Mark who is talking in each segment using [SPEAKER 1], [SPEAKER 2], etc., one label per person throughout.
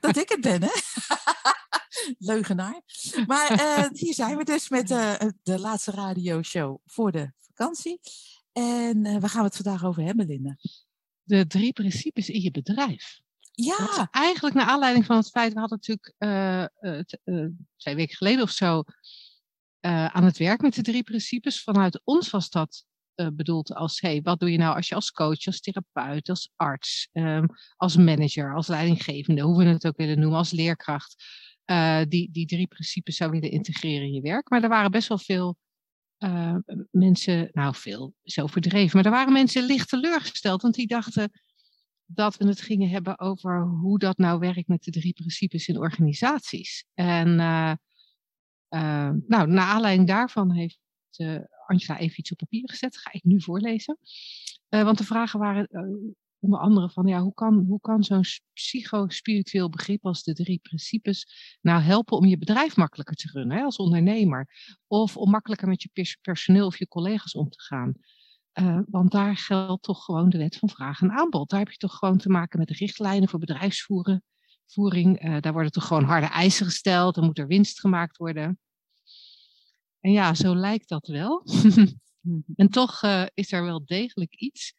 [SPEAKER 1] Dat ik het ben, hè? Leugenaar. Maar eh, hier zijn we dus met eh, de laatste radioshow voor de vakantie. En eh, waar gaan we het vandaag over hebben, Linda?
[SPEAKER 2] De drie principes in je bedrijf.
[SPEAKER 1] Ja,
[SPEAKER 2] eigenlijk naar aanleiding van het feit, we hadden natuurlijk eh, eh, eh, twee weken geleden of zo eh, aan het werk met de drie principes. Vanuit ons was dat eh, bedoeld als, hey, wat doe je nou als je als coach, als therapeut, als arts, ehm, als manager, als leidinggevende, hoe we het ook willen noemen, als leerkracht, eh, die, die drie principes zou willen integreren in je werk. Maar er waren best wel veel eh, mensen, nou veel is overdreven, maar er waren mensen licht teleurgesteld, want die dachten dat we het gingen hebben over hoe dat nou werkt met de drie principes in organisaties. En nou, naar aanleiding daarvan heeft Angela even iets op papier gezet. Ga ik nu voorlezen. Eh, want de vragen waren eh, onder andere van, ja, hoe kan, hoe kan zo'n psycho-spiritueel begrip als de drie principes nou helpen om je bedrijf makkelijker te runnen hè, als ondernemer? Of om makkelijker met je pers- personeel of je collega's om te gaan? Eh, want daar geldt toch gewoon de wet van vraag en aanbod. Daar heb je toch gewoon te maken met de richtlijnen voor bedrijfsvoering. Voering, eh, daar worden toch gewoon harde eisen gesteld. Dan moet er winst gemaakt worden. En ja, zo lijkt dat wel. en toch eh, is er wel degelijk iets,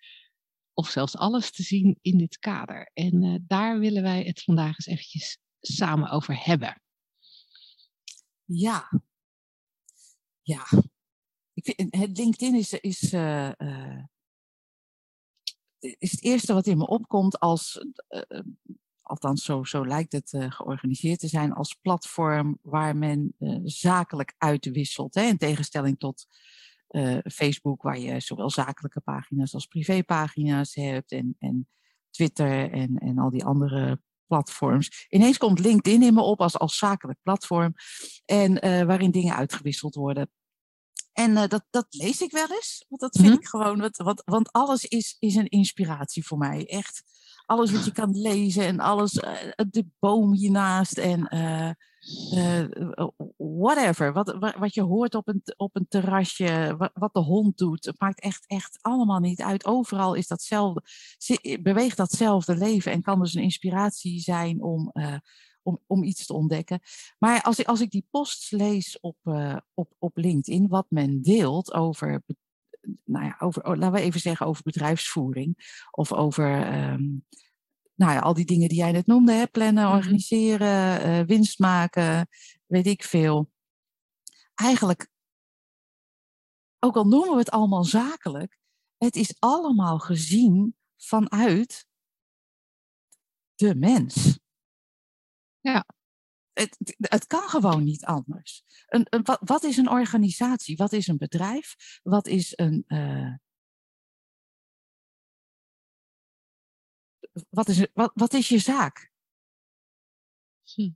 [SPEAKER 2] of zelfs alles te zien in dit kader. En eh, daar willen wij het vandaag eens eventjes samen over hebben.
[SPEAKER 1] ja. Ja. Ik vind, het LinkedIn is, is, eh, is het eerste wat in me opkomt als, althans zo, zo lijkt het eh, georganiseerd te zijn, als platform waar men eh, zakelijk uitwisselt. Hè, in tegenstelling tot eh, Facebook, waar je zowel zakelijke pagina's als privépagina's hebt en, en Twitter en, en al die andere platforms. Ineens komt LinkedIn in me op als, als zakelijk platform en waarin dingen uitgewisseld worden. En dat, dat lees ik wel eens, want dat vind
[SPEAKER 2] Mhm.
[SPEAKER 1] ik gewoon, wat, wat, want alles is, is een inspiratie voor mij. Echt, alles wat je kan lezen en alles, eh, de boom hiernaast en eh, eh, whatever. Wat, wa- wat je hoort op een, op een terrasje, wat, de hond doet, het maakt echt, echt allemaal niet uit. Overal is datzelfde, beweegt datzelfde leven en kan dus een inspiratie zijn om, om, om iets te ontdekken. Maar als ik, als ik die posts lees op, op, op LinkedIn, wat men deelt over, nou ja, over, oh, laten we even zeggen over bedrijfsvoering of over ehm, nou ja, al die dingen die jij net noemde, hè, plannen,
[SPEAKER 2] Mhm.
[SPEAKER 1] organiseren, eh, winst maken, weet ik veel. Eigenlijk, ook al noemen we het allemaal zakelijk, het is allemaal gezien vanuit de mens.
[SPEAKER 2] Ja.
[SPEAKER 1] Het, het- kan gewoon niet anders. Een, een, wat, wat is een organisatie? Wat is een bedrijf? Wat is een. eh, wat, is, wat, wat is je zaak?
[SPEAKER 2] Hm.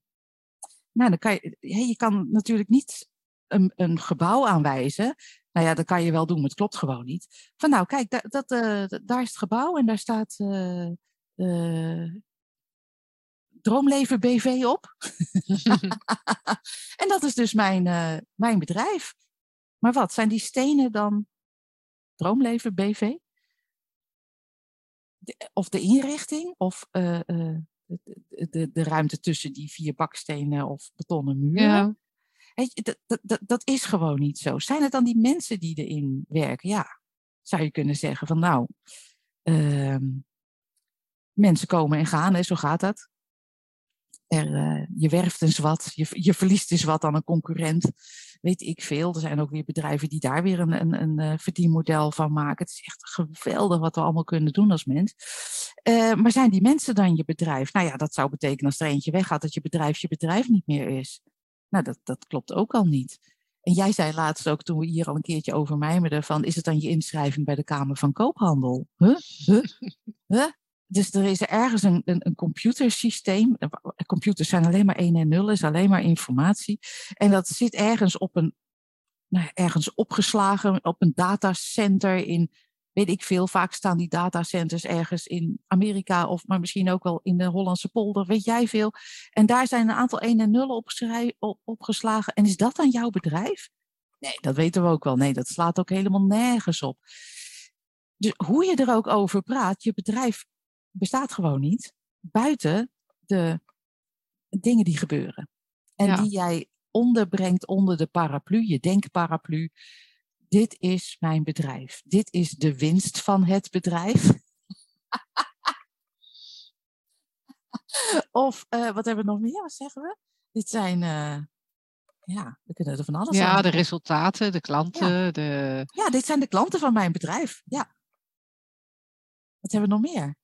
[SPEAKER 1] Nou, dan kan je, je kan natuurlijk niet een, een gebouw aanwijzen. Nou ja, dat kan je wel doen, maar het klopt gewoon niet. Van nou, kijk, da- dat, eh, d- daar is het gebouw en daar staat eh, Droomleven BV op. en dat is dus mijn, eh, mijn bedrijf. Maar wat, zijn die stenen dan Droomleven BV? De- of de inrichting? Of eh, eh, de, de, de ruimte tussen die vier bakstenen of betonnen muren?
[SPEAKER 2] ja.
[SPEAKER 1] Weet je, dat, dat, dat, dat is gewoon niet zo. Zijn het dan die mensen die erin werken? Ja, zou je kunnen zeggen van nou, ehm, mensen komen en gaan, hè, zo gaat dat. Eh, je werft eens wat, je, je verliest eens wat aan een concurrent. Weet ik veel. Er zijn ook weer bedrijven die daar weer een, een, een eh, verdienmodel van maken. Het is echt geweldig wat we allemaal kunnen doen als mens. Eh, maar zijn die mensen dan je bedrijf? Nou ja, dat zou betekenen als er eentje weggaat dat je bedrijf je bedrijf niet meer is. Nou, dat, dat klopt ook al niet. En jij zei laatst ook, toen we hier al een keertje over mijmerden, van is het dan je inschrijving bij de Kamer van Koophandel? Huh? Huh? Huh? Dus er is ergens een, een, een computersysteem. Eh, computers zijn alleen maar 1 en 0, is alleen maar informatie. En dat zit ergens op een, nou, ergens opgeslagen op een datacenter in, weet ik veel. Vaak staan die datacenters ergens in Amerika of maar misschien ook wel in de Hollandse polder, weet jij veel. En daar zijn een aantal 1 en 0 op, opgeslagen. En is dat dan jouw bedrijf? Nee, dat weten we ook wel. Nee, dat slaat ook helemaal nergens op. Dus hoe je er ook over praat, je bedrijf bestaat gewoon niet buiten de dingen die gebeuren. En die jij onderbrengt onder de paraplu, je denkparaplu. Dit is mijn bedrijf. Dit is de winst van het bedrijf. of uh, wat hebben we nog meer? Wat zeggen we? Dit zijn, uh, ja, we kunnen er van alles
[SPEAKER 2] Ja, de resultaten, de klanten.
[SPEAKER 1] Ja.
[SPEAKER 2] De...
[SPEAKER 1] ja, dit zijn de klanten van mijn bedrijf. Ja. Wat hebben we nog meer?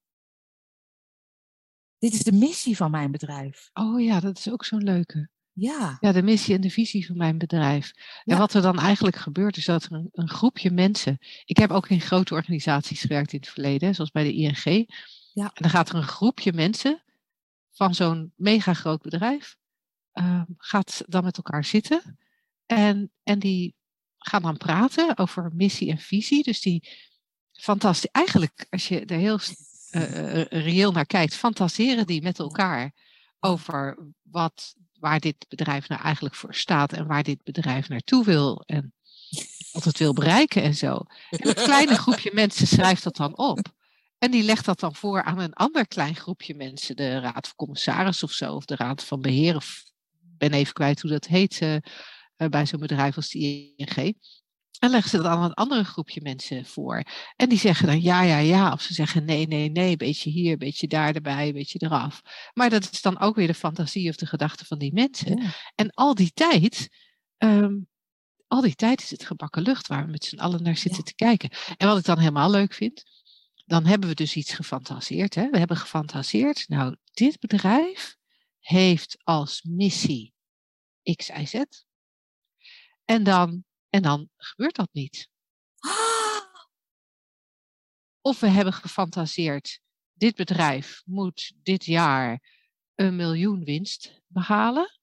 [SPEAKER 1] Dit is de missie van mijn bedrijf.
[SPEAKER 2] Oh ja, dat is ook zo'n leuke.
[SPEAKER 1] Ja.
[SPEAKER 2] Ja, de missie en de visie van mijn bedrijf. En wat er dan eigenlijk gebeurt, is dat er een, een, groepje mensen. Ik heb ook in grote organisaties gewerkt in het verleden, zoals bij de ING.
[SPEAKER 1] Ja.
[SPEAKER 2] En dan gaat er een groepje mensen van zo'n mega groot bedrijf, uh, gaat dan met elkaar zitten. En, en die gaan dan praten over missie en visie. Dus die fantastisch. Eigenlijk, als je er heel uh, reëel naar kijkt, fantaseren die met elkaar over wat, waar dit bedrijf nou eigenlijk voor staat en waar dit bedrijf naartoe wil en wat het wil bereiken en zo. En een kleine groepje mensen schrijft dat dan op. En die legt dat dan voor aan een ander klein groepje mensen, de raad van commissaris of zo, of de raad van beheer, of ben even kwijt hoe dat heet uh, bij zo'n bedrijf als de ING. En leggen ze dat aan een andere groepje mensen voor. En die zeggen dan ja, ja, ja. Of ze zeggen nee, nee, nee. Een beetje hier, een beetje daar erbij, een beetje eraf. Maar dat is dan ook weer de fantasie of de gedachte van die mensen.
[SPEAKER 1] Ja.
[SPEAKER 2] En al die tijd, um, al die tijd is het gebakken lucht waar we met z'n allen naar zitten
[SPEAKER 1] Ja.
[SPEAKER 2] te kijken. En wat ik dan helemaal leuk vind, dan hebben we dus iets gefantaseerd. Hè? We hebben gefantaseerd, nou, dit bedrijf heeft als missie X, Y, Z. En dan en dan gebeurt dat niet. Of we hebben gefantaseerd, dit bedrijf moet dit jaar een miljoen winst behalen.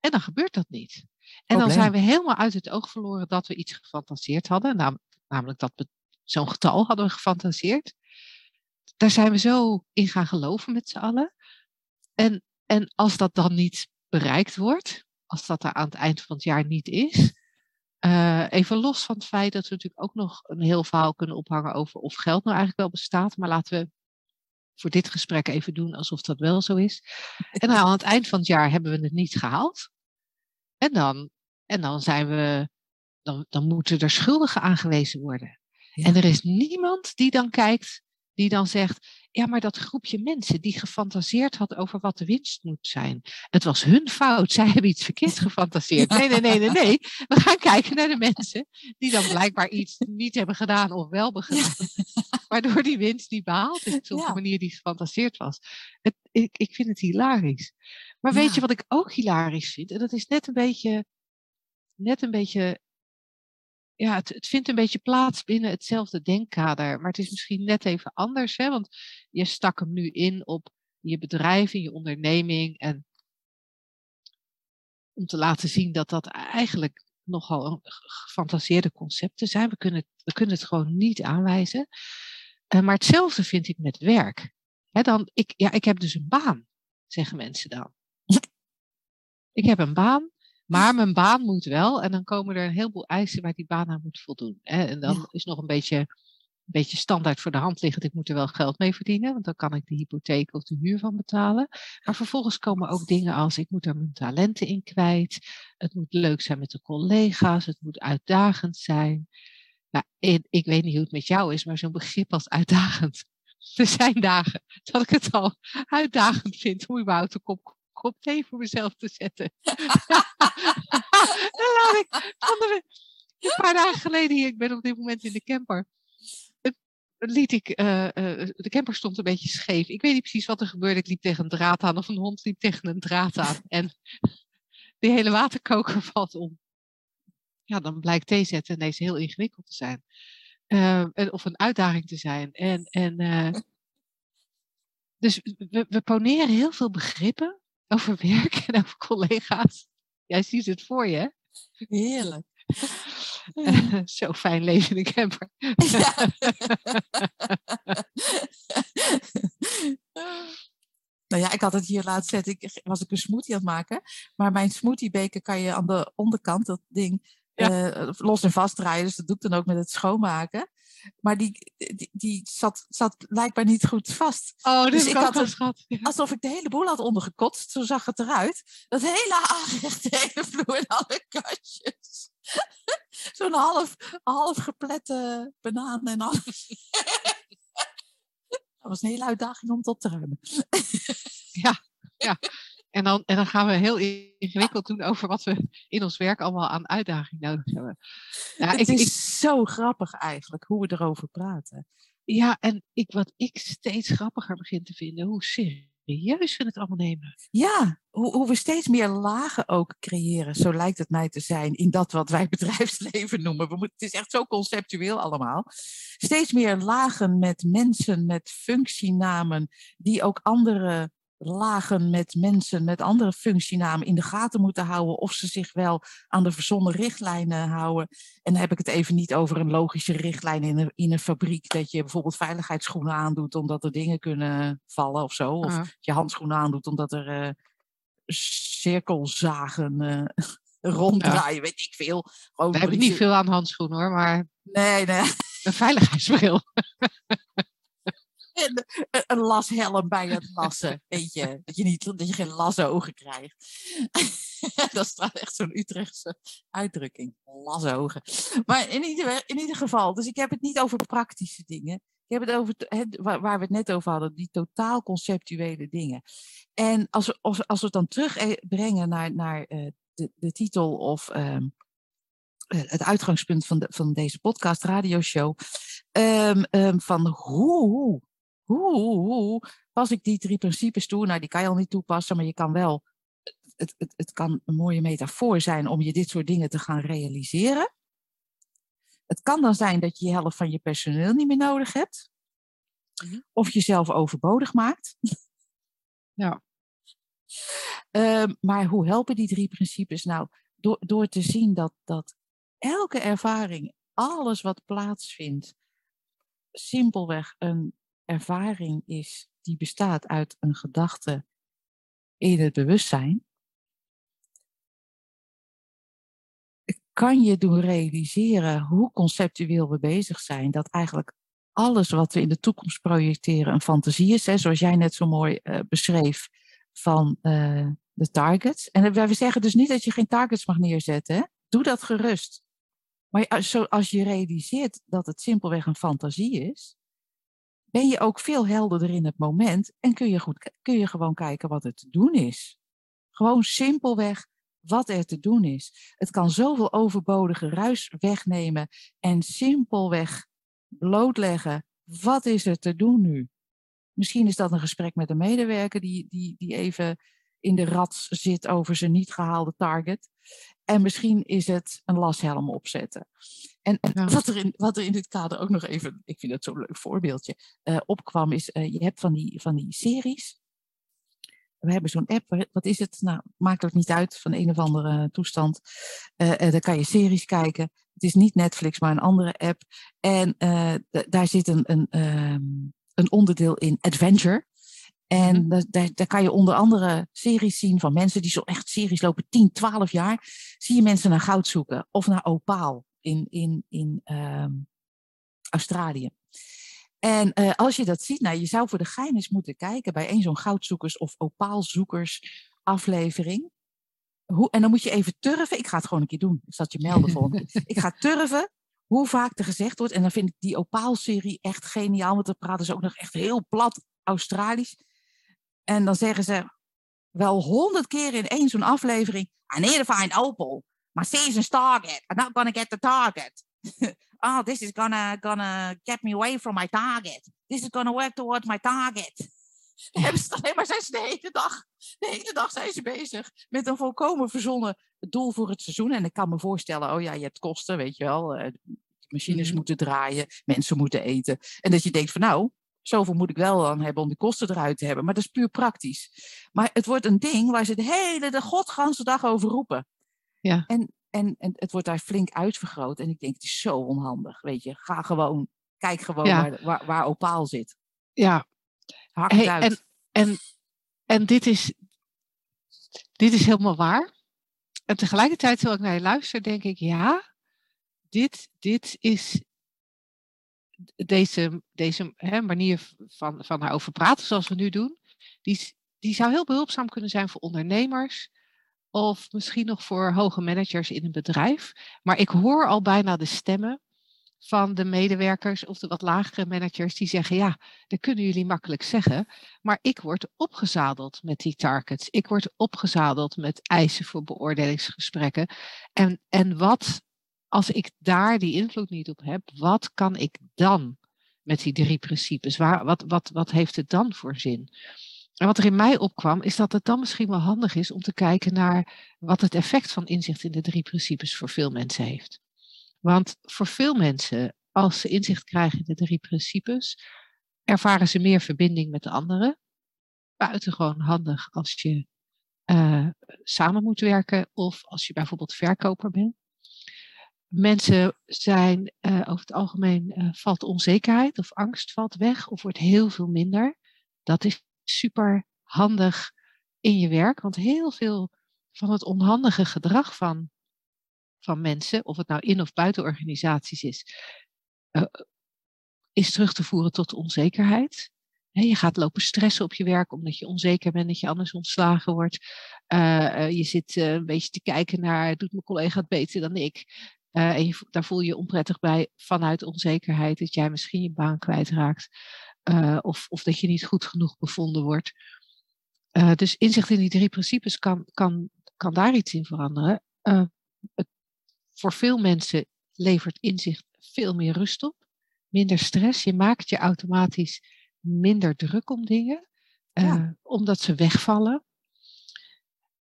[SPEAKER 2] En dan gebeurt dat niet. En dan zijn we helemaal uit het oog verloren dat we iets gefantaseerd hadden. Nam- namelijk dat we zo'n getal hadden we gefantaseerd. Daar zijn we zo in gaan geloven met z'n allen. En, en als dat dan niet bereikt wordt, als dat er aan het eind van het jaar niet is. eh, even los van het feit dat we natuurlijk ook nog een heel verhaal kunnen ophangen over of geld nou eigenlijk wel bestaat. Maar laten we voor dit gesprek even doen alsof dat wel zo is. En nou, aan het eind van het jaar hebben we het niet gehaald. En dan, en dan zijn we, dan, dan moeten er schuldigen aangewezen worden.
[SPEAKER 1] Ja.
[SPEAKER 2] En er is niemand die dan kijkt, die dan zegt, ja, maar dat groepje mensen die gefantaseerd had over wat de winst moet zijn. Het was hun fout, zij hebben iets verkeerd gefantaseerd. Nee, nee, nee, nee, nee. We gaan kijken naar de mensen die dan blijkbaar iets niet hebben gedaan of wel hebben gedaan. Waardoor die winst niet behaald is op de
[SPEAKER 1] Ja.
[SPEAKER 2] manier die gefantaseerd was. Het, ik, ik vind het hilarisch. Maar weet
[SPEAKER 1] Ja.
[SPEAKER 2] je wat ik ook hilarisch vind? En dat is net een beetje, net een beetje ja, het, het vindt een beetje plaats binnen hetzelfde denkkader. Maar het is misschien net even anders. Hè? Want je stak hem nu in op je bedrijf, in je onderneming. En om te laten zien dat dat eigenlijk nogal gefantaseerde concepten zijn. We kunnen, we kunnen het gewoon niet aanwijzen. Eh, maar hetzelfde vind ik met werk. Hè, dan, ik, ja, ik heb dus een baan, zeggen mensen dan. Ik heb een baan, maar mijn baan moet wel. En dan komen er een heleboel eisen waar die baan aan moet voldoen. Hè. En dan
[SPEAKER 1] Ja.
[SPEAKER 2] is nog een beetje, een beetje standaard voor de hand liggend. Ik moet er wel geld mee verdienen, want dan kan ik de hypotheek of de huur van betalen. Maar vervolgens komen ook dingen als ik moet er mijn talenten in kwijt. Het moet leuk zijn met de collega's. Het moet uitdagend zijn. Nou, en ik weet niet hoe het met jou is, maar zo'n begrip als uitdagend. Er zijn dagen dat ik het al uitdagend vind om überhaupt een kop, kop thee voor mezelf te zetten. Dan laat ik een paar dagen geleden hier, ik ben op dit moment in de camper. Liet ik, eh, eh, de camper stond een beetje scheef. Ik weet niet precies wat er gebeurde. Ik liep tegen een draad aan of een hond liep tegen een draad aan. En die hele waterkoker valt om. Ja, dan blijkt thee zetten ineens heel ingewikkeld te zijn. Eh, en- of een uitdaging te zijn. En, en, dus we, we poneren heel veel begrippen over werk en over collega's. Jij ziet het voor je, hè?
[SPEAKER 1] Heerlijk.
[SPEAKER 2] Zo fijn leven in de camper.
[SPEAKER 1] Ja. nou ja, ik had het hier laatst zet. Ik was ik een smoothie aan het maken. Maar mijn smoothiebeker kan je aan de onderkant, dat ding, eh, los en vastdraaien. Dus dat doe ik dan ook met het schoonmaken. Maar die, die, die zat, zat blijkbaar niet goed vast.
[SPEAKER 2] Oh,
[SPEAKER 1] Dus ik had een-.
[SPEAKER 2] Ja.
[SPEAKER 1] Alsof ik de hele boel had ondergekotst. Zo zag het eruit. Dat hele aanrecht, de hele vloer en alle kastjes. Zo'n half, half geplette banaan en alles. Dat was een hele uitdaging om het op te ruimen.
[SPEAKER 2] En dan, en dan gaan we heel ingewikkeld doen over wat we in ons werk allemaal aan uitdaging nodig hebben. Ja,
[SPEAKER 1] het
[SPEAKER 2] ik,
[SPEAKER 1] is
[SPEAKER 2] ik,
[SPEAKER 1] zo grappig eigenlijk hoe we erover praten.
[SPEAKER 2] ja en ik, wat ik steeds grappiger begin te vinden, hoe serieus we het allemaal nemen.
[SPEAKER 1] Ja, hoe, hoe we steeds meer lagen ook creëren. Zo lijkt het mij te zijn in dat wat wij bedrijfsleven noemen. We moeten, het is echt zo conceptueel allemaal. Steeds meer lagen met mensen, met functienamen, die ook andere lagen met mensen met andere functienamen in de gaten moeten houden of ze zich wel aan de verzonnen richtlijnen houden. En dan heb ik het even niet over een logische richtlijn in een, in een fabriek dat je bijvoorbeeld veiligheidsschoenen aandoet omdat er dingen kunnen vallen of zo. Of
[SPEAKER 2] Ah,
[SPEAKER 1] je handschoenen aandoet omdat er eh, cirkelzagen eh, ronddraaien, weet ik veel. Gewoon
[SPEAKER 2] we hebben niet veel aan handschoenen hoor, maar
[SPEAKER 1] Nee, nee.
[SPEAKER 2] een veiligheidsbril.
[SPEAKER 1] En een- een lashelm bij het lassen, weet je. Dat je, niet, dat je geen lasogen krijgt. dat is echt zo'n Utrechtse uitdrukking. Lasogen. Maar in ieder, in ieder geval, dus ik heb het niet over praktische dingen. Ik heb het over waar, we het net over hadden, die totaal conceptuele dingen. En als we, als, als we het dan terugbrengen naar, naar eh, de, de titel of ehm, eh, het uitgangspunt van, de, van deze podcast, radioshow, ehm, van hoe, hoe, hoe, hoe pas ik die drie principes toe? Nou, die kan je al niet toepassen, maar je kan wel, het, het, het kan een mooie metafoor zijn om je dit soort dingen te gaan realiseren. Het kan dan zijn dat je je helft van je personeel niet meer nodig hebt.
[SPEAKER 2] Mhm.
[SPEAKER 1] Of jezelf overbodig maakt.
[SPEAKER 2] Ja.
[SPEAKER 1] Ehm, maar hoe helpen die drie principes nou? Door, door te zien dat, dat elke ervaring, alles wat plaatsvindt, simpelweg een ervaring is die bestaat uit een gedachte in het bewustzijn. Kan je doen realiseren hoe conceptueel we bezig zijn, dat eigenlijk alles wat we in de toekomst projecteren een fantasie is, zoals jij net zo mooi eh, beschreef van eh, de targets. En we we zeggen dus niet dat je geen targets mag neerzetten. Doe dat gerust. Maar als je realiseert dat het simpelweg een fantasie is, ben je ook veel helderder in het moment en kun je, goed, kun je gewoon kijken wat er te doen is. Gewoon simpelweg wat er te doen is. Het kan zoveel overbodige ruis wegnemen en simpelweg blootleggen. Wat is er te doen nu? Misschien is dat een gesprek met een medewerker die, die, die even in de rats zit over zijn niet gehaalde target. En misschien is het een lashelm opzetten. En, en
[SPEAKER 2] Ja.
[SPEAKER 1] wat, er in, wat er in dit kader ook nog even, ik vind dat zo'n leuk voorbeeldje, eh, opkwam, is eh, je hebt van die, van die series. We hebben zo'n app, wat is het? Nou, maakt ook niet uit, van een of andere toestand. Eh daar kan je series kijken. Het is niet Netflix, maar een andere app. En daar zit een, een, ehm, een onderdeel in adventure. En
[SPEAKER 2] Mhm.
[SPEAKER 1] da- daar, daar kan je onder andere series zien van mensen die zo echt series lopen 10, 12 jaar. Zie je mensen naar goud zoeken of naar opaal in, in, in ehm, Australië. En eh, als je dat ziet, nou, je zou voor de gein eens moeten kijken bij een zo'n goudzoekers of opaalzoekers aflevering. Hoe, en dan moet je even turven. Ik ga het gewoon een keer doen. Ik zal het je melden volgende. Ik ga turven hoe vaak er gezegd wordt. En dan vind ik die opaalserie echt geniaal. Want dan praten ze ook nog echt heel plat Australisch. En dan zeggen ze wel honderd keer in één zo'n aflevering. I need to find opal. My season's target. I'm not gonna get the target. oh, this is gonna, gonna get me away from my target. This is gonna work towards my target. Dan hebben ze alleen maar zijn ze de hele dag. De hele dag zijn ze bezig met een volkomen verzonnen doel voor het seizoen. En ik kan me voorstellen, oh ja, je hebt kosten, weet je wel. eh, machines
[SPEAKER 2] Mhm.
[SPEAKER 1] moeten draaien, mensen moeten eten. En dat je denkt van nou, Zoveel moet ik wel dan hebben om die kosten eruit te hebben. Maar dat is puur praktisch. Maar het wordt een ding waar ze de hele, de godganse dag over roepen.
[SPEAKER 2] Ja.
[SPEAKER 1] En, en, en het wordt daar flink uitvergroot. En ik denk, het is zo onhandig. Weet je, ga gewoon, kijk gewoon
[SPEAKER 2] Ja.
[SPEAKER 1] waar, waar, waar opaal zit.
[SPEAKER 2] Ja,
[SPEAKER 1] Hak het
[SPEAKER 2] Hey,
[SPEAKER 1] uit.
[SPEAKER 2] en, en, en dit, is, dit is helemaal waar. En tegelijkertijd, terwijl ik naar je luister, denk ik, ja, dit, dit is deze, deze hè, manier van, van daarover praten zoals we nu doen, die, die zou heel behulpzaam kunnen zijn voor ondernemers of misschien nog voor hoge managers in een bedrijf. Maar ik hoor al bijna de stemmen van de medewerkers of de wat lagere managers die zeggen, ja, dat kunnen jullie makkelijk zeggen, maar ik word opgezadeld met die targets. Ik word opgezadeld met eisen voor beoordelingsgesprekken. En, en wat, als ik daar die invloed niet op heb, wat kan ik dan met die drie principes? Waar, wat, wat, wat heeft het dan voor zin? En wat er in mij opkwam, is dat het dan misschien wel handig is om te kijken naar wat het effect van inzicht in de drie principes voor veel mensen heeft. Want voor veel mensen, als ze inzicht krijgen in de drie principes, ervaren ze meer verbinding met de anderen. Buitengewoon handig als je eh, samen moet werken of als je bijvoorbeeld verkoper bent. Mensen zijn eh, over het algemeen eh, valt onzekerheid of angst valt weg of wordt heel veel minder. Dat is super handig in je werk, want heel veel van het onhandige gedrag van, van mensen, of het nou in of buiten organisaties is, eh, is terug te voeren tot onzekerheid. Je gaat lopen stressen op je werk omdat je onzeker bent dat je anders ontslagen wordt. Je zit een beetje te kijken naar, doet mijn collega het beter dan ik? Eh, en je, daar voel je je onprettig bij vanuit onzekerheid dat jij misschien je baan kwijtraakt. eh, of, of dat je niet goed genoeg bevonden wordt. Eh, dus inzicht in die drie principes kan, kan, kan daar iets in veranderen. Het, voor veel mensen levert inzicht veel meer rust op, minder stress. Je maakt je automatisch minder druk om dingen,
[SPEAKER 1] Ja.
[SPEAKER 2] omdat ze wegvallen.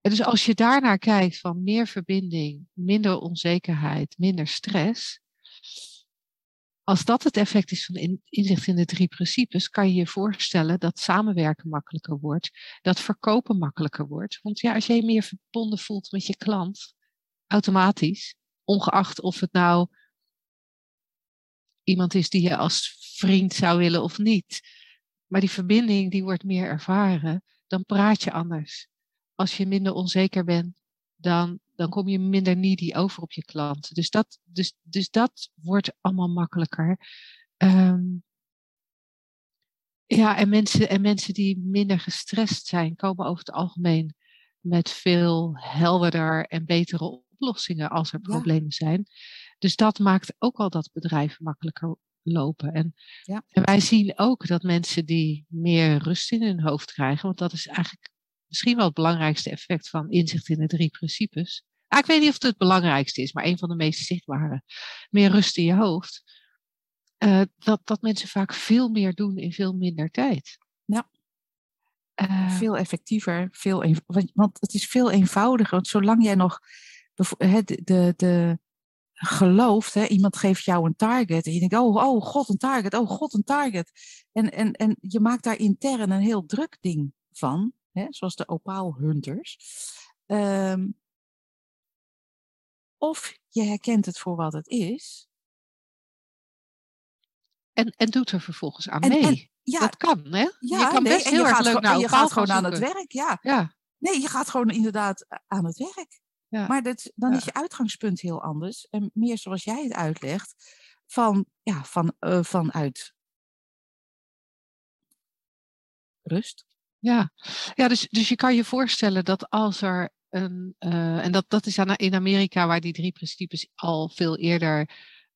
[SPEAKER 2] En dus als je daarnaar kijkt van meer verbinding, minder onzekerheid, minder stress. Als dat het effect is van in- inzicht in de drie principes, kan je je voorstellen dat samenwerken makkelijker wordt, dat verkopen makkelijker wordt. Want ja, als je je meer verbonden voelt met je klant, automatisch, ongeacht of het nou iemand is die je als vriend zou willen of niet. Maar die verbinding die wordt meer ervaren, dan praat je anders. Als je minder onzeker bent, dan, dan kom je minder needy over op je klant. Dus dat, dus, dus dat wordt allemaal makkelijker. Ehm, ja, en mensen, en mensen die minder gestrest zijn, komen over het algemeen met veel helderder en betere oplossingen als er
[SPEAKER 1] Ja.
[SPEAKER 2] problemen zijn. Dus dat maakt ook al dat bedrijven makkelijker lopen. En,
[SPEAKER 1] Ja.
[SPEAKER 2] en wij zien ook dat mensen die meer rust in hun hoofd krijgen, want dat is eigenlijk misschien wel het belangrijkste effect van inzicht in de drie principes. Ah, ik weet niet of het het belangrijkste is, maar een van de meest zichtbare. Meer rust in je hoofd. Eh, dat, dat mensen vaak veel meer doen in veel minder tijd.
[SPEAKER 1] Ja.
[SPEAKER 2] Eh,
[SPEAKER 1] veel effectiever, veel want, want het is veel eenvoudiger. Want zolang jij nog de, de, de gelooft, hè, iemand geeft jou een target en je denkt, oh, oh god, een target, oh god, een target. En, en, en je maakt daar intern een heel druk ding van, hè, zoals de Opaal Hunters. Ehm, of je herkent het voor wat het is.
[SPEAKER 2] en, en doet er vervolgens aan
[SPEAKER 1] En-
[SPEAKER 2] mee.
[SPEAKER 1] en- Ja,
[SPEAKER 2] dat kan, hè?
[SPEAKER 1] ja
[SPEAKER 2] je kan
[SPEAKER 1] nee,
[SPEAKER 2] best heel erg leuk naar
[SPEAKER 1] je gaat gewoon aan het werk, ja.
[SPEAKER 2] Ja,
[SPEAKER 1] Nee, je gaat gewoon inderdaad aan het werk.
[SPEAKER 2] Ja.
[SPEAKER 1] Maar dat, dan is je uitgangspunt heel anders. En meer zoals jij het uitlegt. Van, ja, van, eh, vanuit rust.
[SPEAKER 2] Ja, ja dus, dus je kan je voorstellen dat als er een, eh, en dat, dat is aan, in Amerika waar die drie principes al veel eerder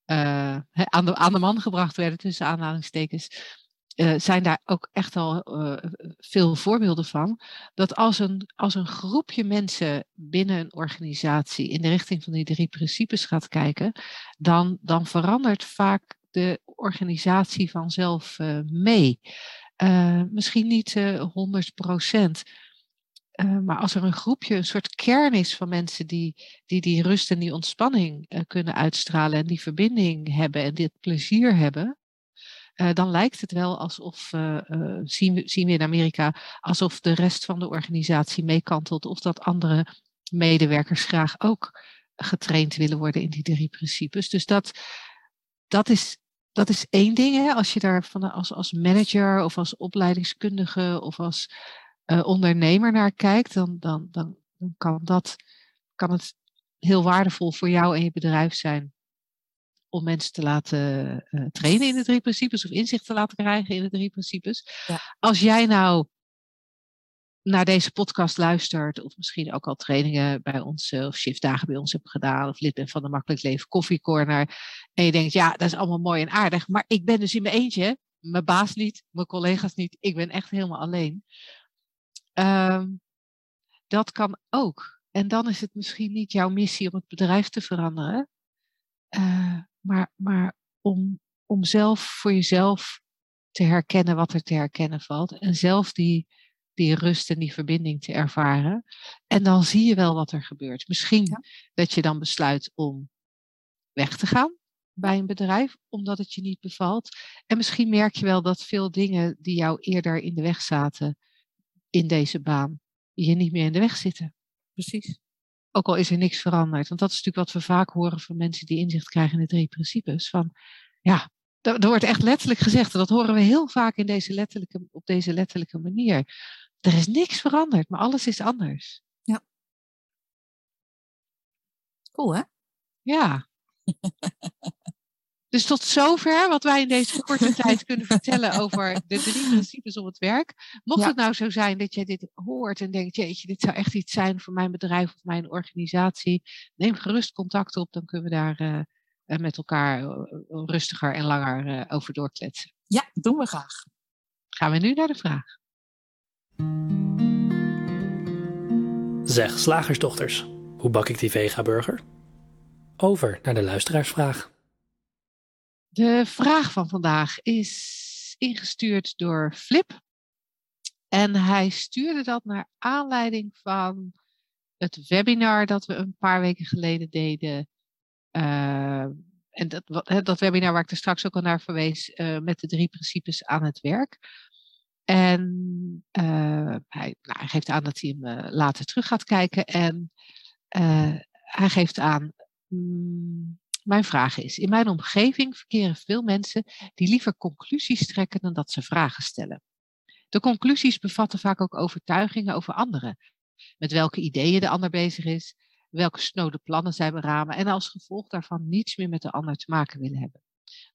[SPEAKER 2] eh, aan, de, aan de man gebracht werden, tussen aanhalingstekens, eh, zijn daar ook echt al veel voorbeelden van. Dat als een, als een groepje mensen binnen een organisatie in de richting van die drie principes gaat kijken, dan, dan verandert vaak de organisatie vanzelf mee. Eh, misschien niet eh 100 procent. Eh, maar als er een groepje, een soort kern is van mensen die die, die rust en die ontspanning eh, kunnen uitstralen en die verbinding hebben en dit plezier hebben, eh, dan lijkt het wel alsof, zien, we, zien we in Amerika, alsof de rest van de organisatie meekantelt of dat andere medewerkers graag ook getraind willen worden in die drie principes. Dus dat, dat, is, dat is één ding. Hè? Als je daar van, als, als manager of als opleidingskundige of als ondernemer naar kijkt, dan, dan, dan, dan kan, dat, kan het heel waardevol voor jou en je bedrijf zijn om mensen te laten uh, trainen in de drie principes of inzicht te laten krijgen in de drie principes. Ja. Als jij nou naar deze podcast luistert, of misschien ook al trainingen bij ons, of shiftdagen bij ons hebt gedaan, of lid bent van de Makkelijk Leven Koffiecorner, en je denkt, ja, dat is allemaal mooi en aardig, maar ik ben dus in mijn eentje, mijn baas niet, mijn collega's niet, ik ben echt helemaal alleen. Um, dat kan ook. En dan is het misschien niet jouw missie om het bedrijf te veranderen, uh, maar, maar om, om zelf voor jezelf te herkennen wat er te herkennen valt. En zelf die, die rust en die verbinding te ervaren. En dan zie je wel wat er gebeurt. Misschien dat je dan besluit om weg te gaan bij een bedrijf, omdat het je niet bevalt. En misschien merk je wel dat veel dingen die jou eerder in de weg zaten in deze baan, je niet meer in de weg zitten.
[SPEAKER 1] Precies.
[SPEAKER 2] Ook al is er niks veranderd. Want dat is natuurlijk wat we vaak horen van mensen die inzicht krijgen in de drie principes. Van ja, er, wordt echt letterlijk gezegd. En dat horen we heel vaak in deze letterlijke, op deze letterlijke manier. Er is niks veranderd, maar alles is anders.
[SPEAKER 1] Ja. Cool, hè?
[SPEAKER 2] Ja. Dus tot zover wat wij in deze korte tijd kunnen vertellen over de drie principes op het werk. Mocht het nou zo zijn dat jij dit hoort en denkt, jeetje, dit zou echt iets zijn voor mijn bedrijf of mijn organisatie, neem gerust contact op, dan kunnen we daar uh, met elkaar uh, rustiger en langer over doorkletsen.
[SPEAKER 1] Ja, doen we graag.
[SPEAKER 2] Gaan we nu naar de vraag.
[SPEAKER 3] Zeg, slagersdochters, hoe bak ik die vega-burger? Over naar de luisteraarsvraag.
[SPEAKER 2] De vraag van vandaag is ingestuurd door Flip. En hij stuurde dat naar aanleiding van het webinar dat we een paar weken geleden deden. Uh, en dat, dat webinar waar ik er straks ook al naar verwees, uh, met de drie principes aan het werk. En uh, hij, nou, geeft aan dat hij hem later terug gaat kijken. En hij geeft aan, mm, mijn vraag is, in mijn omgeving verkeren veel mensen die liever conclusies trekken dan dat ze vragen stellen. De conclusies bevatten vaak ook overtuigingen over anderen, met welke ideeën de ander bezig is, welke snode plannen zij beramen en als gevolg daarvan niets meer met de ander te maken willen hebben.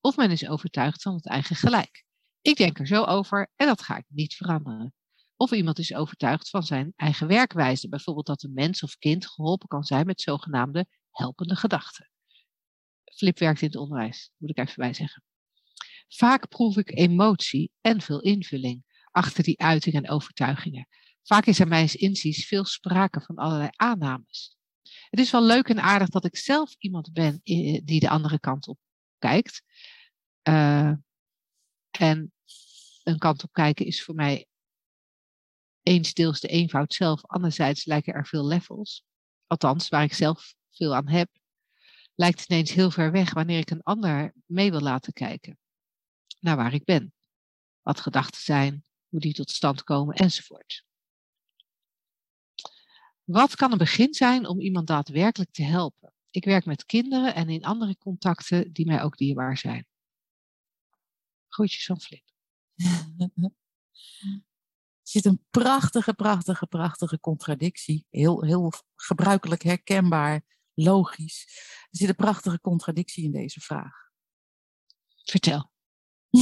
[SPEAKER 2] Of men is overtuigd van het eigen gelijk. Ik denk er zo over en dat ga ik niet veranderen. Of iemand is overtuigd van zijn eigen werkwijze, bijvoorbeeld dat een mens of kind geholpen kan zijn met zogenaamde helpende gedachten. Flip werkt in het onderwijs, moet ik even bij zeggen. Vaak proef ik emotie en veel invulling achter die uitingen en overtuigingen. Vaak is er mijns inziens veel sprake van allerlei aannames. Het is wel leuk en aardig dat ik zelf iemand ben eh, die de andere kant op kijkt. Uh, en een kant op kijken is voor mij eens deels de eenvoud zelf, anderzijds lijken er veel levels. Althans, waar ik zelf veel aan heb lijkt ineens heel ver weg wanneer ik een ander mee wil laten kijken naar waar ik ben. Wat gedachten zijn, hoe die tot stand komen enzovoort. Wat kan een begin zijn om iemand daadwerkelijk te helpen? Ik werk met kinderen en in andere contacten die mij ook dierbaar zijn. Groetjes van Flip.
[SPEAKER 1] Er zit een prachtige, prachtige, prachtige contradictie. Heel, heel gebruikelijk herkenbaar logisch. Er zit een prachtige contradictie in deze vraag.
[SPEAKER 2] Vertel.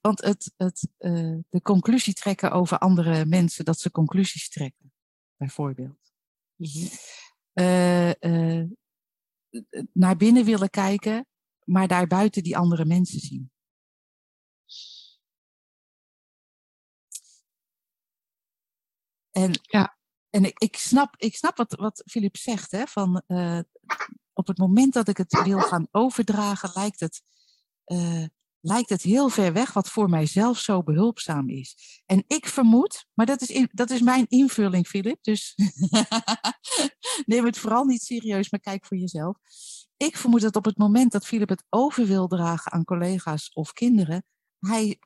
[SPEAKER 1] Want het, het, uh, de conclusie trekken over andere mensen, dat ze conclusies trekken, bijvoorbeeld. Mm uh, uh, naar binnen willen kijken, maar daarbuiten die andere mensen zien. En ja en ik, ik, snap, ik snap wat, wat Philip zegt, hè, van uh, op het moment dat ik het wil gaan overdragen, lijkt het, uh, lijkt het heel ver weg wat voor mijzelf zo behulpzaam is. En ik vermoed, maar dat is, in, dat is mijn invulling, Philip, dus neem het vooral niet serieus, maar kijk voor jezelf. Ik vermoed dat op het moment dat Philip het over wil dragen aan collega's of kinderen, hij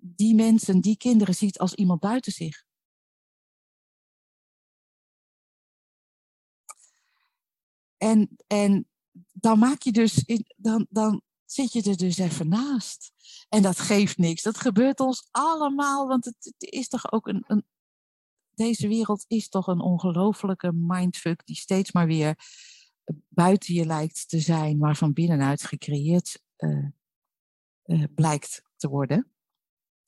[SPEAKER 1] die mensen, die kinderen ziet als iemand buiten zich. En, en dan maak je dus, dan, dan zit je er dus even naast. En dat geeft niks. Dat gebeurt ons allemaal, want het, is toch ook een, een, Deze wereld is toch een ongelofelijke mindfuck die steeds maar weer buiten je lijkt te zijn, maar van binnenuit gecreëerd uh, uh, blijkt te worden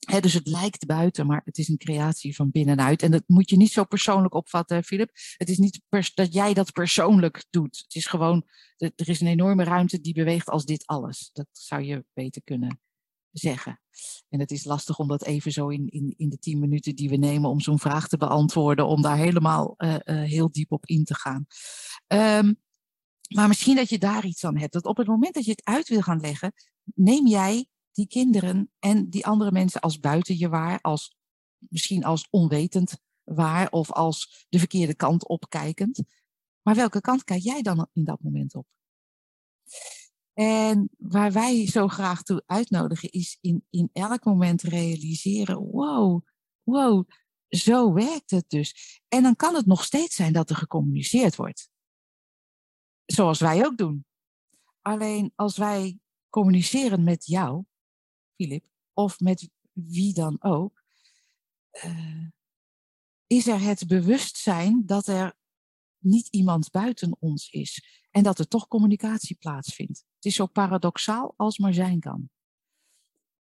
[SPEAKER 1] dus het lijkt buiten, maar het is een creatie van binnenuit. En dat moet je niet zo persoonlijk opvatten, Filip. Het is niet dat jij dat persoonlijk doet. Het is gewoon, er is een enorme ruimte die beweegt als dit alles. Dat zou je beter kunnen zeggen. En het is lastig om dat even zo in, in, in de tien minuten die we nemen om zo'n vraag te beantwoorden, om daar helemaal uh, heel diep op in te gaan. Um, maar misschien dat je daar iets aan hebt. Dat op het moment dat je het uit wil gaan leggen, neem jij die kinderen en die andere mensen als buiten je waar, als, misschien als onwetend waar of als de verkeerde kant opkijkend. Maar welke kant kijk jij dan in dat moment op? En waar wij zo graag toe uitnodigen is in, in elk moment realiseren, wow, wow, zo werkt het dus. En dan kan het nog steeds zijn dat er gecommuniceerd wordt. Zoals wij ook doen. Alleen als wij communiceren met jou, Filip, of met wie dan ook, uh, is er het bewustzijn dat er niet iemand buiten ons is en dat er toch communicatie plaatsvindt. Het is zo paradoxaal als maar zijn kan.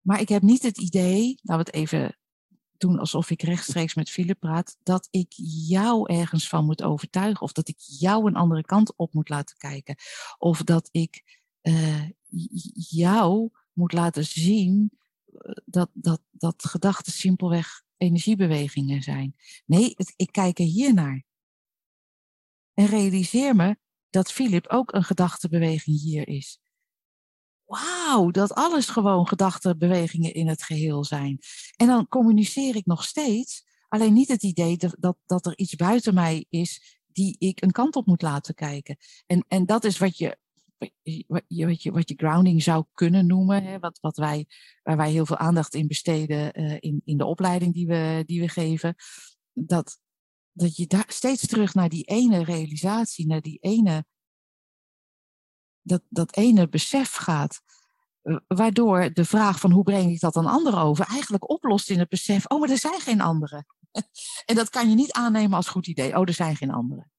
[SPEAKER 1] Maar ik heb niet het idee, laten we het even doen alsof ik rechtstreeks met Philip praat, dat ik jou ergens van moet overtuigen of dat ik jou een andere kant op moet laten kijken of dat ik uh, jou moet laten zien dat, dat, dat gedachten simpelweg energiebewegingen zijn. Nee, ik kijk er hier naar. En realiseer me dat Philip ook een gedachtebeweging hier is. Wauw, dat alles gewoon gedachtebewegingen in het geheel zijn. En dan communiceer ik nog steeds, alleen niet het idee dat, dat, er iets buiten mij is die ik een kant op moet laten kijken. En, en dat is wat je wat je, wat je grounding zou kunnen noemen, hè, wat, wat wij, waar wij heel veel aandacht in besteden uh, in, in de opleiding die we, die we geven, dat, dat je daar steeds terug naar die ene realisatie, naar die ene, dat, dat ene besef gaat, waardoor de vraag van hoe breng ik dat aan anderen over, eigenlijk oplost in het besef, oh, maar er zijn geen anderen. en dat kan je niet aannemen als goed idee, oh, er zijn geen anderen.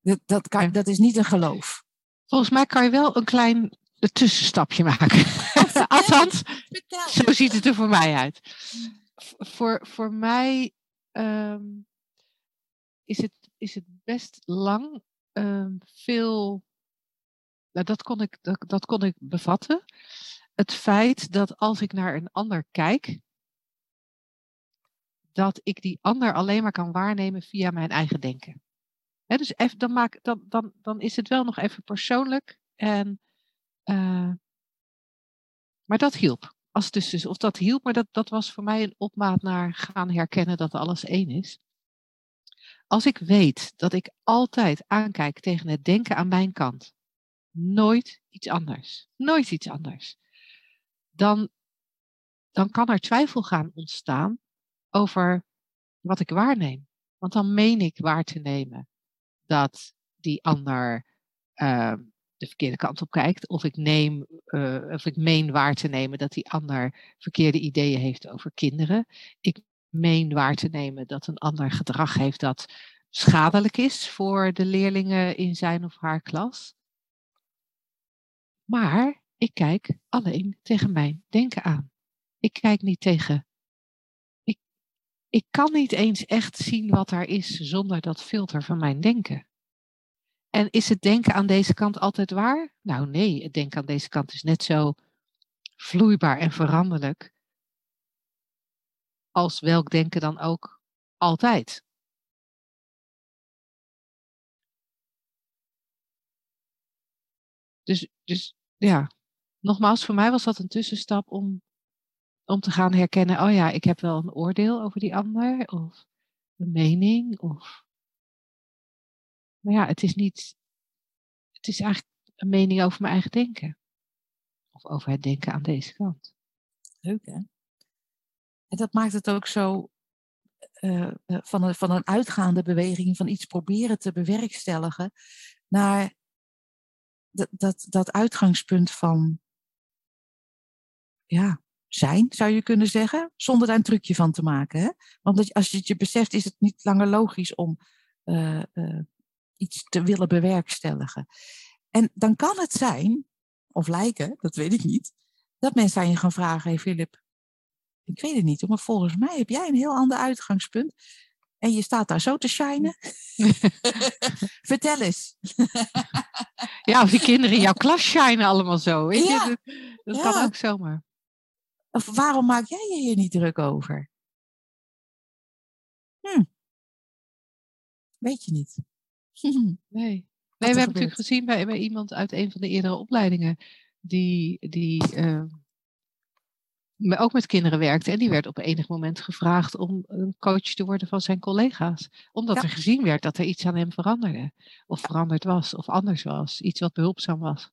[SPEAKER 1] Dat, dat, kan, dat is niet een geloof.
[SPEAKER 2] Volgens mij kan je wel een klein tussenstapje maken. Althans, zo ziet het er voor mij uit. Voor, voor mij um, is, het, is het best lang um, veel. Nou, dat, kon ik, dat, dat kon ik bevatten. Het feit dat als ik naar een ander kijk, dat ik die ander alleen maar kan waarnemen via mijn eigen denken dus even, dan, maak, dan, dan, dan is het wel nog even persoonlijk. En, uh, maar dat hielp. Als dus, dus, of dat hielp, maar dat, dat was voor mij een opmaat naar gaan herkennen dat alles één is. Als ik weet dat ik altijd aankijk tegen het denken aan mijn kant, nooit iets anders, nooit iets anders, dan, dan kan er twijfel gaan ontstaan over wat ik waarneem. Want dan meen ik waar te nemen dat die ander uh, de verkeerde kant op kijkt. Of ik, neem, uh, of ik meen waar te nemen dat die ander verkeerde ideeën heeft over kinderen. Ik meen waar te nemen dat een ander gedrag heeft dat schadelijk is voor de leerlingen in zijn of haar klas. Maar ik kijk alleen tegen mijn denken aan. Ik kijk niet tegen. Ik, ik kan niet eens echt zien wat er is zonder dat filter van mijn denken. En is het denken aan deze kant altijd waar? Nou nee, het denken aan deze kant is net zo vloeibaar en veranderlijk als welk denken dan ook altijd. Dus, dus ja, nogmaals, voor mij was dat een tussenstap om, om te gaan herkennen, oh ja, ik heb wel een oordeel over die ander, of een mening, of maar ja, het is niet. het is eigenlijk een mening over mijn eigen denken. Of over het denken aan deze kant.
[SPEAKER 1] Leuk hè? En dat maakt het ook zo uh, van, een, van een uitgaande beweging, van iets proberen te bewerkstelligen, naar dat, dat, uitgangspunt van ja, zijn, zou je kunnen zeggen, zonder daar een trucje van te maken. Hè? Want als je het je beseft, is het niet langer logisch om uh, uh, iets te willen bewerkstelligen. En dan kan het zijn, of lijken, dat weet ik niet, dat mensen aan je gaan vragen: hey Philip, ik weet het niet, maar volgens mij heb jij een heel ander uitgangspunt. En je staat daar zo te shinen. Vertel eens.
[SPEAKER 2] ja, of die kinderen in jouw klas shinen allemaal zo. Weet je? Dat, dat kan ook zomaar.
[SPEAKER 1] Of waarom maak jij je hier niet druk over? Hm. Weet je niet.
[SPEAKER 2] nee. Nee, we hebben natuurlijk gezien bij, bij, iemand uit een van de eerdere opleidingen die, die uh, ook met kinderen werkte. En die werd op enig moment gevraagd om een coach te worden van zijn collega's. Omdat er gezien werd dat er iets aan hem veranderde. Of veranderd was, of anders was. Iets wat behulpzaam was.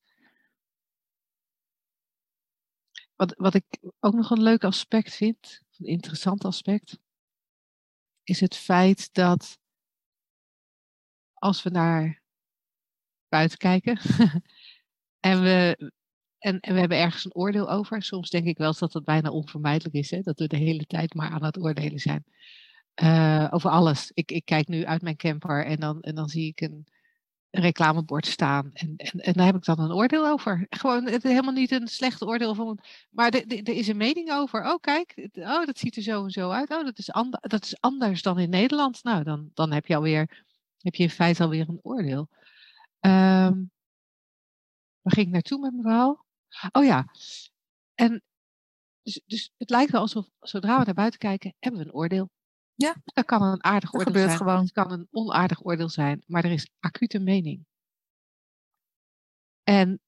[SPEAKER 2] Wat, wat ik ook nog een leuk aspect vind, een interessant aspect, is het feit dat als we naar buiten kijken en we, en, we hebben ergens een oordeel over, soms denk ik wel eens dat het bijna onvermijdelijk is, hè, dat we de hele tijd maar aan het oordelen zijn. Uh, over alles. Ik, ik kijk nu uit mijn camper en dan, en dan zie ik een, reclamebord staan. En, en, daar heb ik dan een oordeel over. Gewoon het helemaal niet een slecht oordeel van. Maar er is een mening over. Oh, kijk, oh, dat ziet er zo en zo uit. Oh, dat is, and, dat is anders dan in Nederland. Nou, dan, dan heb je alweer, heb je in feite alweer een oordeel. Um, waar ging ik naartoe met mijn? Oh ja. En dus, dus het lijkt wel alsof zodra we naar buiten kijken, hebben we een oordeel. Ja. Dat kan een aardig oordeel zijn. Gewoon. Het kan een onaardig oordeel zijn, maar er is acute mening. En,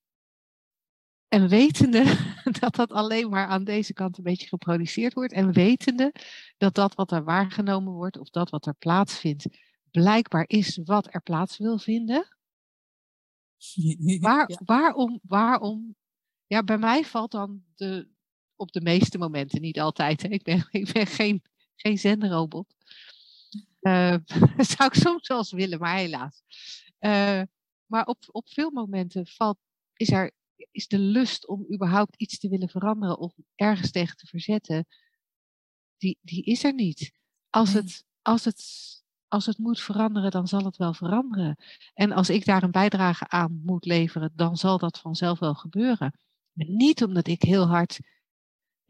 [SPEAKER 2] en wetende dat dat alleen maar aan deze kant een beetje geproduceerd wordt. En wetende dat dat wat er waargenomen wordt of dat wat er plaatsvindt, blijkbaar is wat er plaats wil vinden. Waar, waarom, waarom? Ja, bij mij valt dan de, op de meeste momenten, niet altijd. Hè. Ik, ben, ik ben geen geen zenderrobot. Uh, zou ik soms wel eens willen, maar helaas. Uh, maar op, op veel momenten valt, is, er, is de lust om überhaupt iets te willen veranderen of ergens tegen te verzetten, die, die is er niet. Als, het, als, het, als het moet veranderen, dan zal het wel veranderen. En als ik daar een bijdrage aan moet leveren, dan zal dat vanzelf wel gebeuren. Niet omdat ik heel hard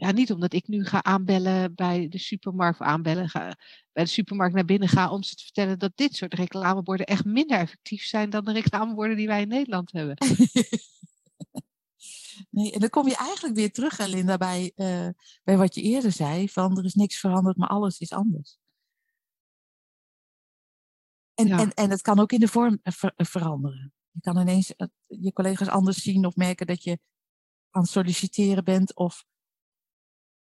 [SPEAKER 2] ja, niet omdat ik nu ga aanbellen bij de supermarkt, of aanbellen, ga, bij de supermarkt naar binnen ga om ze te vertellen dat dit soort reclameborden echt minder effectief zijn dan de reclameborden die wij in Nederland hebben.
[SPEAKER 1] Nee, en dan kom je eigenlijk weer terug, Linda, bij, uh, bij wat je eerder zei: van er is niks veranderd, maar alles is anders. En, en, en het kan ook in de vorm veranderen. Je kan ineens eh, je collega's anders zien of merken dat je aan het solliciteren bent of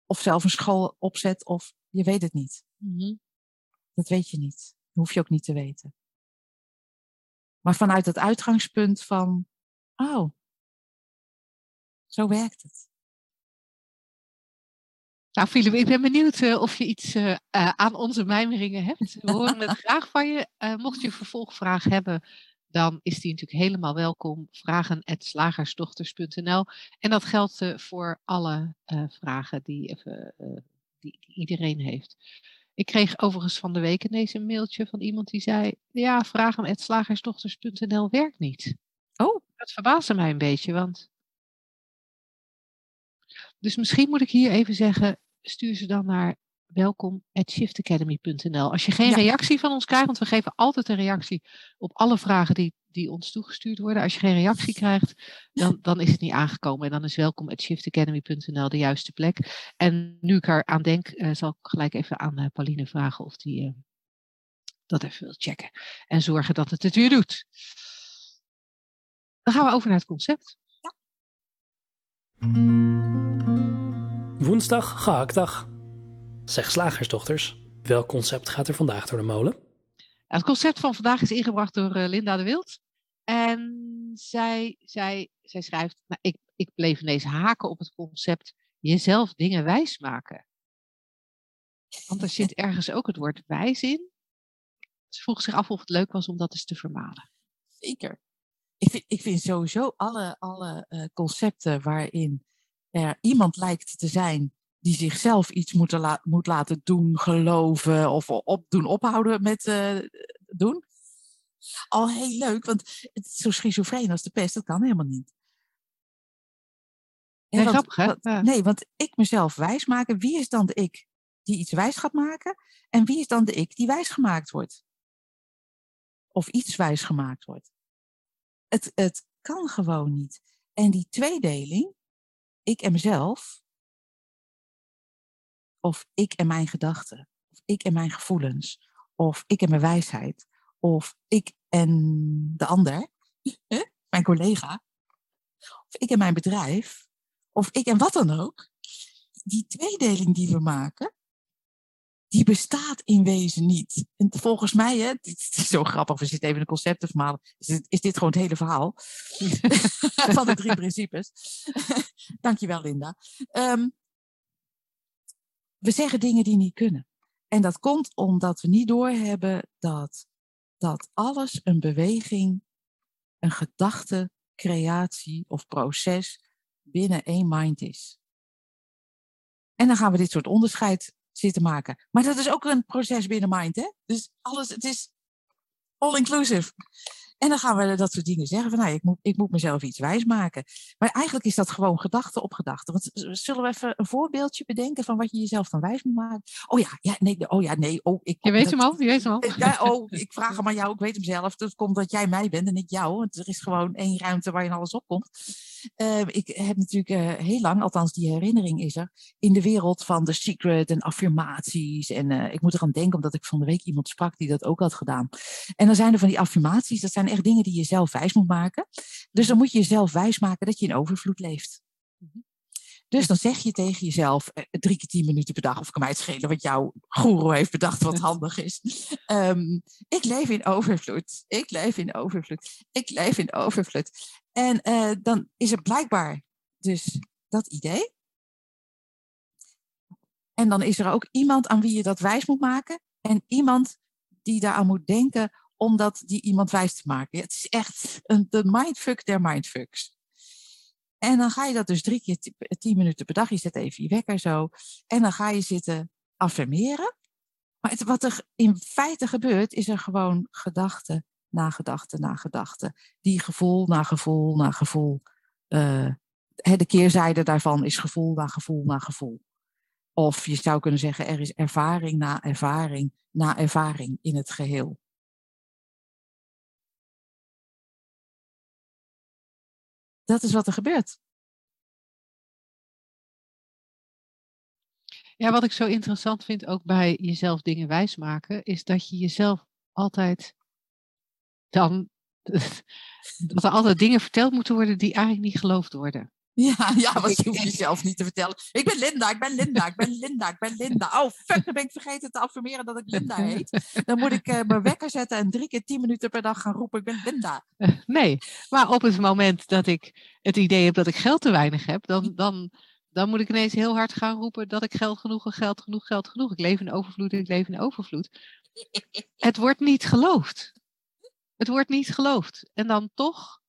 [SPEAKER 1] of zelf een school opzet of je weet het niet. Mhm. Dat weet je niet. Dat hoef je ook niet te weten. Maar vanuit het uitgangspunt van, oh, zo werkt het.
[SPEAKER 2] Nou, Philip, ik ben benieuwd uh, of je iets uh, uh, aan onze mijmeringen hebt. We horen het graag van je. mocht je een vervolgvraag hebben, dan is die natuurlijk helemaal welkom. Vragen.slagersdochters.nl En dat geldt uh, voor alle uh, vragen die, uh, die, die, iedereen heeft. Ik kreeg overigens van de week ineens een mailtje van iemand die zei: Ja, vragen.slagersdochters.nl werkt niet. Oh, dat verbaasde mij een beetje, want. Dus misschien moet ik hier even zeggen: stuur ze dan naar welkom at shiftacademy.nl. Als je geen reactie van ons krijgt, want we geven altijd een reactie op alle vragen die, die ons toegestuurd worden. Als je geen reactie krijgt, dan, dan is het niet aangekomen. En dan is welkom at shiftacademy.nl de juiste plek. En nu ik er aan denk, uh, zal ik gelijk even aan uh, Pauline vragen of die uh, dat even wil checken. En zorgen dat het het weer doet. Dan gaan we over naar het concept. Ja.
[SPEAKER 3] Woensdag, gehaktdag. Zeg slagersdochters, welk concept gaat er vandaag door de molen?
[SPEAKER 2] Het concept van vandaag is ingebracht door eh, Linda de Wild. En zij, zij, zij schrijft, nou, ik, ik bleef ineens haken op het concept jezelf dingen wijs maken. Want er zit ergens ook het woord wijs in. Ze vroeg zich af of het leuk was om dat eens te vermalen.
[SPEAKER 1] Zeker. Ik vind, ik vind sowieso alle, alle uh, concepten waarin er iemand lijkt te zijn die zichzelf iets moet, la moet laten doen, geloven of op, doen ophouden met uh, doen. Al heel leuk, want het is zo schizofreen als de pest, dat kan helemaal niet.
[SPEAKER 2] Nee, want, grappig, hè?
[SPEAKER 1] Want, nee, want ik mezelf wijs maken, wie is dan de ik die iets wijs gaat maken? En wie is dan de ik die wijs gemaakt wordt? Of iets wijs gemaakt wordt? Het, het kan gewoon niet. En die tweedeling, ik en mezelf, of ik en mijn gedachten, of ik en mijn gevoelens, of ik en mijn wijsheid, of ik en de ander, mijn collega, of ik en mijn bedrijf, of ik en wat dan ook. Die tweedeling die we maken, die bestaat in wezen niet. En volgens mij, hè, het is zo grappig, we zitten even in de concepten vermalen, is dit, is dit gewoon het hele verhaal? Van de drie principes. Dankjewel, Linda. Um, we zeggen dingen die niet kunnen. En dat komt omdat we niet doorhebben dat, dat alles een beweging, een gedachte, creatie of proces binnen één mind is. En dan gaan we dit soort onderscheid zitten maken. Maar dat is ook een proces binnen mind, hè? Dus alles, het is all inclusive. En dan gaan we dat soort dingen zeggen van, nou, ik moet, ik moet mezelf iets wijsmaken. Maar eigenlijk is dat gewoon gedachte op gedachte. Want zullen we even een voorbeeldje bedenken van wat je jezelf dan wijs moet maken? Oh ja, ja nee, oh ja, nee. Oh, ik,
[SPEAKER 2] je weet hem al, je weet hem al.
[SPEAKER 1] Ja, oh, ik vraag hem aan jou, ik weet hem zelf. Dat komt dat jij mij bent en ik jou. Want er is gewoon één ruimte waar je alles op komt. Uh, ik heb natuurlijk uh, heel lang, althans die herinnering is er, in de wereld van The Secret en affirmaties. En uh, ik moet eraan denken, omdat ik van de week iemand sprak die dat ook had gedaan. En dan zijn er van die affirmaties, dat zijn echt dingen die je zelf wijs moet maken. Dus dan moet je jezelf wijs maken dat je in overvloed leeft. Mhm. Dus dan zeg je tegen jezelf eh, drie keer tien minuten per dag, of kan mij het schelen wat jouw guru heeft bedacht wat handig is. Um, ik leef in overvloed. Ik leef in overvloed. Ik leef in overvloed. En uh, dan is er blijkbaar dus dat idee. En dan is er ook iemand aan wie je dat wijs moet maken. En iemand die daaraan moet denken om dat die iemand wijs te maken. Het is echt een, de mindfuck der mindfucks. En dan ga je dat dus drie keer tien minuten per dag. Je zet even je wekker zo. En dan ga je zitten affirmeren. Maar wat er in feite gebeurt, is er gewoon gedachte na gedachte na gedachte. Die gevoel na gevoel na gevoel. Uh, de keerzijde daarvan is gevoel na gevoel na gevoel. Of je zou kunnen zeggen, er is ervaring na ervaring na ervaring in het geheel. Dat is wat er gebeurt.
[SPEAKER 2] Ja, wat ik zo interessant vind ook bij jezelf dingen wijsmaken, is dat je jezelf altijd dan, dat er altijd dingen verteld moeten worden die eigenlijk niet geloofd worden.
[SPEAKER 1] Ja, ja, want je hoeft jezelf niet te vertellen. Ik ben Linda, ik ben Linda, ik ben Linda, ik ben Linda. Oh, fuck, dan ben ik vergeten te affirmeren dat ik Linda heet. Dan moet ik uh, mijn wekker zetten en drie keer tien minuten per dag gaan roepen, ik ben Linda.
[SPEAKER 2] Nee, maar op het moment dat ik het idee heb dat ik geld te weinig heb, dan, dan, dan moet ik ineens heel hard gaan roepen dat ik geld genoeg, geld genoeg, geld genoeg. Ik leef in overvloed, ik leef in overvloed. Het wordt niet geloofd. Het wordt niet geloofd. En dan toch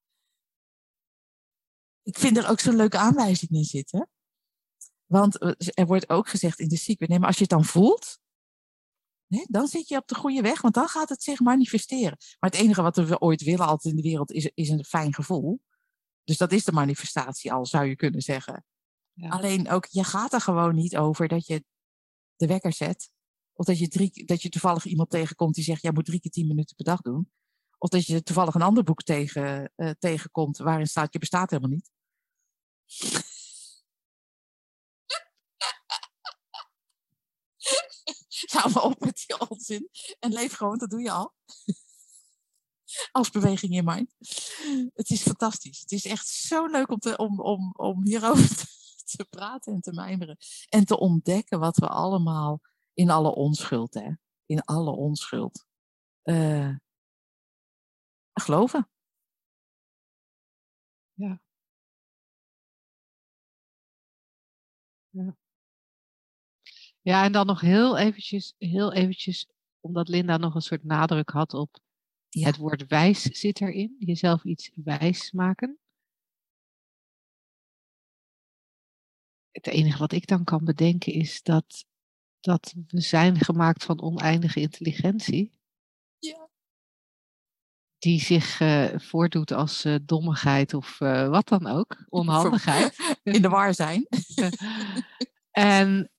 [SPEAKER 1] ik vind er ook zo'n leuke aanwijzing in zitten. Want eh, er wordt ook gezegd in de secret, nee, maar als je het dan voelt, nee, dan zit je op de goede weg, want dan gaat het zich manifesteren. Maar het enige wat we ooit willen altijd in de wereld is, is een fijn gevoel. Dus dat is de manifestatie al, zou je kunnen zeggen. Ja. Alleen ook, je gaat er gewoon niet over dat je de wekker zet. Of dat je, drie, dat je toevallig iemand tegenkomt die zegt, jij moet drie keer tien minuten per dag doen. Of dat je toevallig een ander boek tegen, uh, tegenkomt waarin staat je bestaat helemaal niet. Ga maar op met die onzin. En leef gewoon, dat doe je al. Als beweging in mind. Het is fantastisch. Het is echt zo leuk om, te, om, om, om hierover te, praten en te mijmeren. En te ontdekken wat we allemaal in alle onschuld, hè. In alle onschuld. Uh, geloven.
[SPEAKER 2] Ja. Ja. Ja, en dan nog heel eventjes, heel eventjes, omdat Linda nog een soort nadruk had op
[SPEAKER 1] Ja.
[SPEAKER 2] het woord wijs zit erin. Jezelf iets wijs maken. Het enige wat ik dan kan bedenken is dat, dat we zijn gemaakt van oneindige intelligentie. Die zich eh, voordoet als eh, dommigheid of eh, wat dan ook. Onhandigheid.
[SPEAKER 1] In de war zijn.
[SPEAKER 2] En,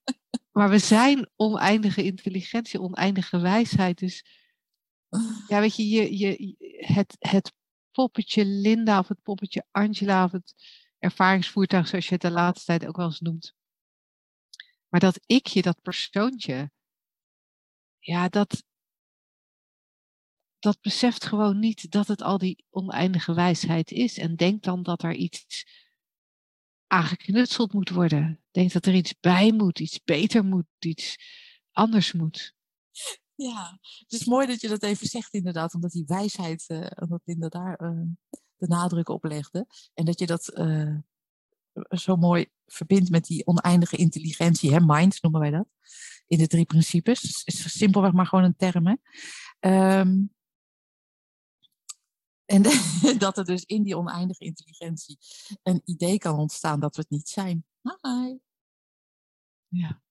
[SPEAKER 2] maar we zijn oneindige intelligentie, oneindige wijsheid. Dus ja, weet je, je, je het, het poppetje Linda of het poppetje Angela of het ervaringsvoertuig, zoals je het de laatste tijd ook wel eens noemt. Maar dat ikje, dat persoontje, ja, dat, dat beseft gewoon niet dat het al die oneindige wijsheid is. En denkt dan dat er iets aangeknutseld moet worden. Denkt dat er iets bij moet, iets beter moet, iets anders moet.
[SPEAKER 1] Ja, het is mooi dat je dat even zegt inderdaad, omdat die wijsheid, eh omdat Linda daar eh, de nadruk op legde. En dat je dat eh, zo mooi verbindt met die oneindige intelligentie, hè? mind noemen wij dat, in de drie principes. Het is simpelweg maar gewoon een term. Hè? Ehm, en dat er dus in die oneindige intelligentie een idee kan ontstaan dat we het niet zijn. Hi.
[SPEAKER 2] Ja.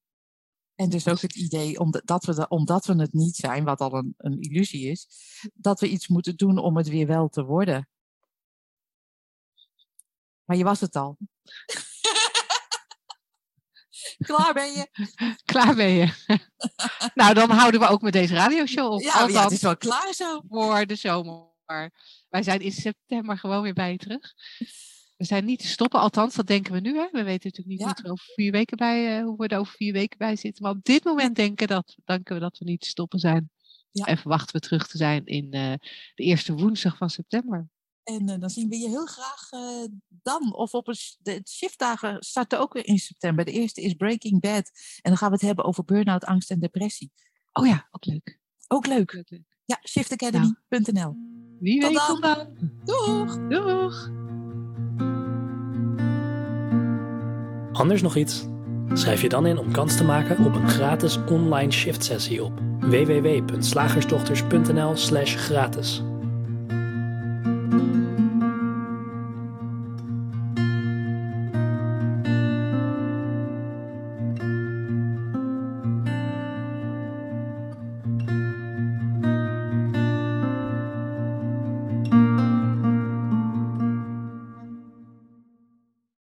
[SPEAKER 1] En dus ook het idee, omdat, dat we, de- omdat we het niet zijn, wat al een, een illusie is, dat we iets moeten doen om het weer wel te worden. Maar je was het al. Klaar ben je?
[SPEAKER 2] Klaar ben je. nou, dan houden we ook met deze radioshow op.
[SPEAKER 1] Ja, ja, het is wel klaar zo.
[SPEAKER 2] voor de zomer. Wij zijn in september gewoon weer bij je terug. We zijn niet te stoppen, althans, dat denken we nu. Hè? We weten natuurlijk niet
[SPEAKER 1] Ja.
[SPEAKER 2] hoe, er over vier weken bij, eh, hoe we er over vier weken bij zitten. Maar op dit moment denken, dat, denken we dat we niet te stoppen zijn.
[SPEAKER 1] Ja.
[SPEAKER 2] En verwachten we terug te zijn in eh, de eerste woensdag van september.
[SPEAKER 1] En eh, dan zien we je heel graag dan. Of op een, de shiftdagen starten ook weer in september. De eerste is Breaking Bad. En dan gaan we het hebben over burn-out, angst en depressie.
[SPEAKER 2] Oh ja, ook leuk.
[SPEAKER 1] Ook
[SPEAKER 2] leuk.
[SPEAKER 1] Ja, shiftacademy.nl.
[SPEAKER 2] Wie
[SPEAKER 1] Tot
[SPEAKER 2] weet
[SPEAKER 1] dan.
[SPEAKER 2] tot dan.
[SPEAKER 1] Doeg!
[SPEAKER 2] Doeg!
[SPEAKER 3] Anders nog iets? Schrijf je dan in om kans te maken op een gratis online shift sessie op www.slagersdochters.nl/gratis.